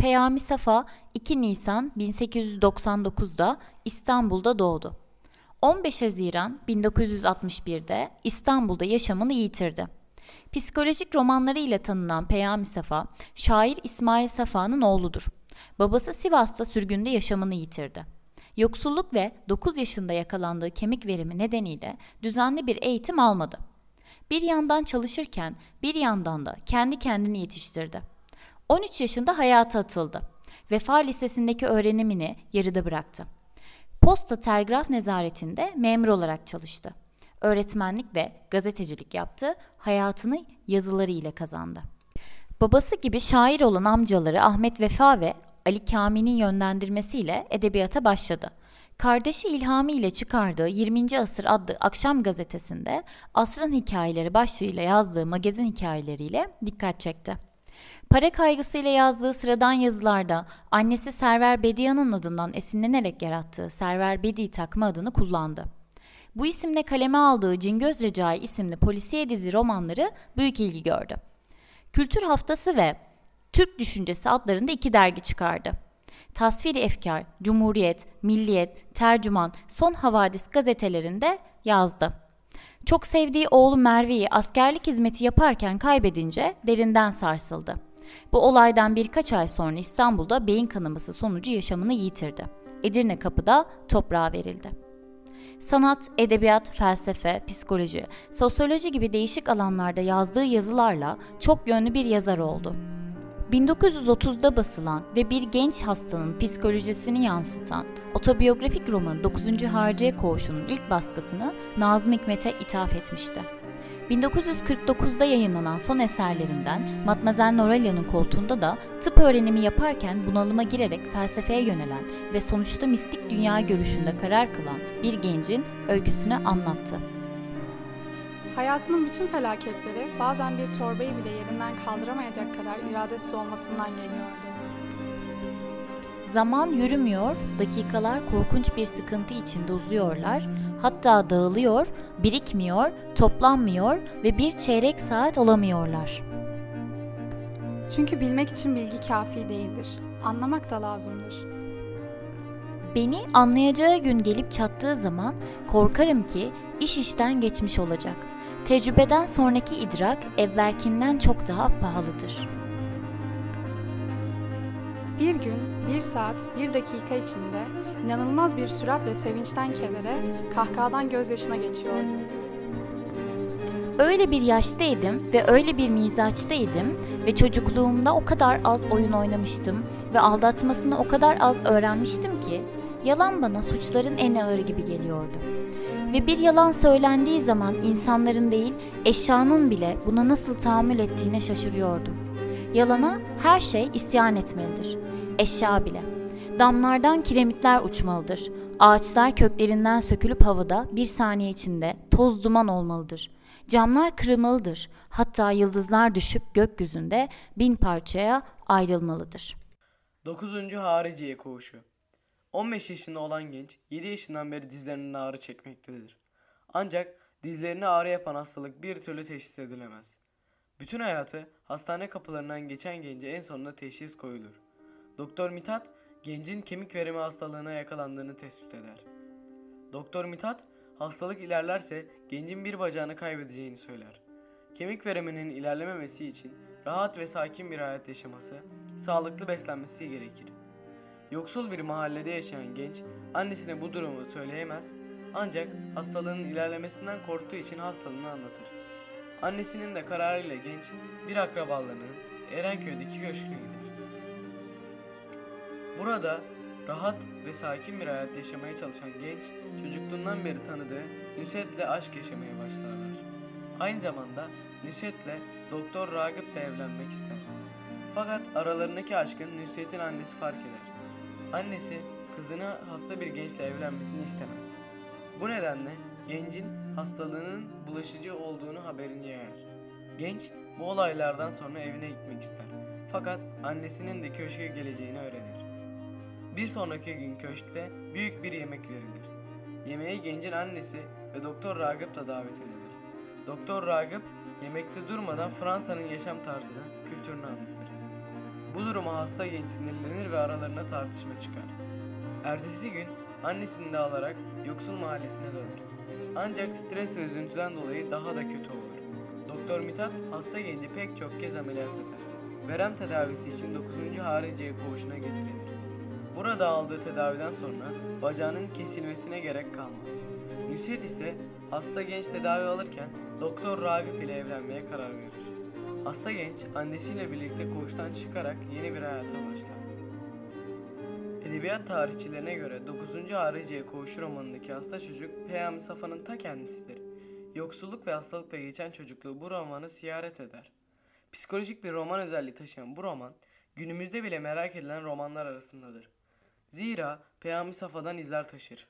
Peyami Safa 2 Nisan 1899'da İstanbul'da doğdu. 15 Haziran 1961'de İstanbul'da yaşamını yitirdi. Psikolojik romanları ile tanınan Peyami Safa, şair İsmail Safa'nın oğludur. Babası Sivas'ta sürgünde yaşamını yitirdi. Yoksulluk ve 9 yaşında yakalandığı kemik verimi nedeniyle düzenli bir eğitim almadı. Bir yandan çalışırken bir yandan da kendi kendini yetiştirdi. 13 yaşında hayata atıldı. Vefa Lisesi'ndeki öğrenimini yarıda bıraktı. Posta Telgraf Nezaretinde memur olarak çalıştı. Öğretmenlik ve gazetecilik yaptı, hayatını yazıları ile kazandı. Babası gibi şair olan amcaları Ahmet Vefa ve Ali Kami'nin yönlendirmesiyle edebiyata başladı. Kardeşi İlhami ile çıkardığı 20. Asır adlı akşam gazetesinde asrın hikayeleri başlığıyla yazdığı magazin hikayeleriyle dikkat çekti. Para kaygısıyla yazdığı sıradan yazılarda annesi Server Bedia'nın adından esinlenerek yarattığı Server Bedi takma adını kullandı. Bu isimle kaleme aldığı Cingöz Recai isimli polisiye dizi romanları büyük ilgi gördü. Kültür Haftası ve Türk Düşüncesi adlarında iki dergi çıkardı. Tasviri Efkar, Cumhuriyet, Milliyet, Tercüman, Son Havadis gazetelerinde yazdı. Çok sevdiği oğlu Merve'yi askerlik hizmeti yaparken kaybedince derinden sarsıldı. Bu olaydan birkaç ay sonra İstanbul'da beyin kanaması sonucu yaşamını yitirdi. Edirne Kapı'da toprağa verildi. Sanat, edebiyat, felsefe, psikoloji, sosyoloji gibi değişik alanlarda yazdığı yazılarla çok yönlü bir yazar oldu. 1930'da basılan ve bir genç hastanın psikolojisini yansıtan otobiyografik roman 9. Harciye Koğuşu'nun ilk baskısını Nazım Hikmet'e ithaf etmişti. 1949'da yayınlanan son eserlerinden Matmazel Norelia'nın koltuğunda da tıp öğrenimi yaparken bunalıma girerek felsefeye yönelen ve sonuçta mistik dünya görüşünde karar kılan bir gencin öyküsünü anlattı. Hayatımın bütün felaketleri bazen bir torbayı bile yerinden kaldıramayacak kadar iradesiz olmasından geliyordu. Zaman yürümüyor, dakikalar korkunç bir sıkıntı içinde uzuyorlar, hatta dağılıyor, birikmiyor, toplanmıyor ve bir çeyrek saat olamıyorlar. Çünkü bilmek için bilgi kafi değildir. Anlamak da lazımdır. Beni anlayacağı gün gelip çattığı zaman korkarım ki iş işten geçmiş olacak. Tecrübeden sonraki idrak evvelkinden çok daha pahalıdır. Bir gün, bir saat, bir dakika içinde inanılmaz bir süratle sevinçten kedere, kahkahadan gözyaşına geçiyordum. Öyle bir yaştaydım ve öyle bir mizaçtaydım ve çocukluğumda o kadar az oyun oynamıştım ve aldatmasını o kadar az öğrenmiştim ki yalan bana suçların en ağırı gibi geliyordu. Ve bir yalan söylendiği zaman insanların değil, eşyanın bile buna nasıl tahammül ettiğine şaşırıyordum. Yalana her şey isyan etmelidir. Eşya bile. Damlardan kiremitler uçmalıdır. Ağaçlar köklerinden sökülüp havada bir saniye içinde toz duman olmalıdır. Camlar kırılmalıdır. Hatta yıldızlar düşüp gökyüzünde bin parçaya ayrılmalıdır. 9. Hariciye Koğuşu 15 yaşında olan genç 7 yaşından beri dizlerinin ağrı çekmektedir. Ancak dizlerini ağrı yapan hastalık bir türlü teşhis edilemez. Bütün hayatı hastane kapılarından geçen gence en sonunda teşhis koyulur. Doktor Mithat gencin kemik verimi hastalığına yakalandığını tespit eder. Doktor Mithat hastalık ilerlerse gencin bir bacağını kaybedeceğini söyler. Kemik veriminin ilerlememesi için rahat ve sakin bir hayat yaşaması, sağlıklı beslenmesi gerekir. Yoksul bir mahallede yaşayan genç annesine bu durumu söyleyemez ancak hastalığının ilerlemesinden korktuğu için hastalığını anlatır. Annesinin de kararıyla genç bir akrabalarının Erenköy'deki köşküne gider. Burada rahat ve sakin bir hayat yaşamaya çalışan genç çocukluğundan beri tanıdığı Nusret'le aşk yaşamaya başlarlar. Aynı zamanda Nusret'le Doktor Ragıp da evlenmek ister. Fakat aralarındaki aşkın Nusret'in annesi fark eder. Annesi kızını hasta bir gençle evlenmesini istemez. Bu nedenle gencin hastalığının bulaşıcı olduğunu haberini yayar. Genç bu olaylardan sonra evine gitmek ister. Fakat annesinin de köşke geleceğini öğrenir. Bir sonraki gün köşkte büyük bir yemek verilir. Yemeğe gencin annesi ve Doktor Ragıp da davet edilir. Doktor Ragıp yemekte durmadan Fransa'nın yaşam tarzını, kültürünü anlatır. Bu duruma hasta genç sinirlenir ve aralarına tartışma çıkar. Ertesi gün annesini de alarak yoksul mahallesine döner. Ancak stres ve üzüntüden dolayı daha da kötü olur. Doktor Mithat hasta genci pek çok kez ameliyat eder. Verem tedavisi için 9. hariciye koğuşuna getirilir. Burada aldığı tedaviden sonra bacağının kesilmesine gerek kalmaz. Nusret ise hasta genç tedavi alırken Doktor Ragıp ile evlenmeye karar verir. Hasta genç annesiyle birlikte koğuştan çıkarak yeni bir hayata başlar. Edebiyat tarihçilerine göre 9. Hariciye Koğuşu romanındaki hasta çocuk Peyami Safa'nın ta kendisidir. Yoksulluk ve hastalıkla geçen çocukluğu bu romanı ziyaret eder. Psikolojik bir roman özelliği taşıyan bu roman günümüzde bile merak edilen romanlar arasındadır. Zira Peyami Safa'dan izler taşır.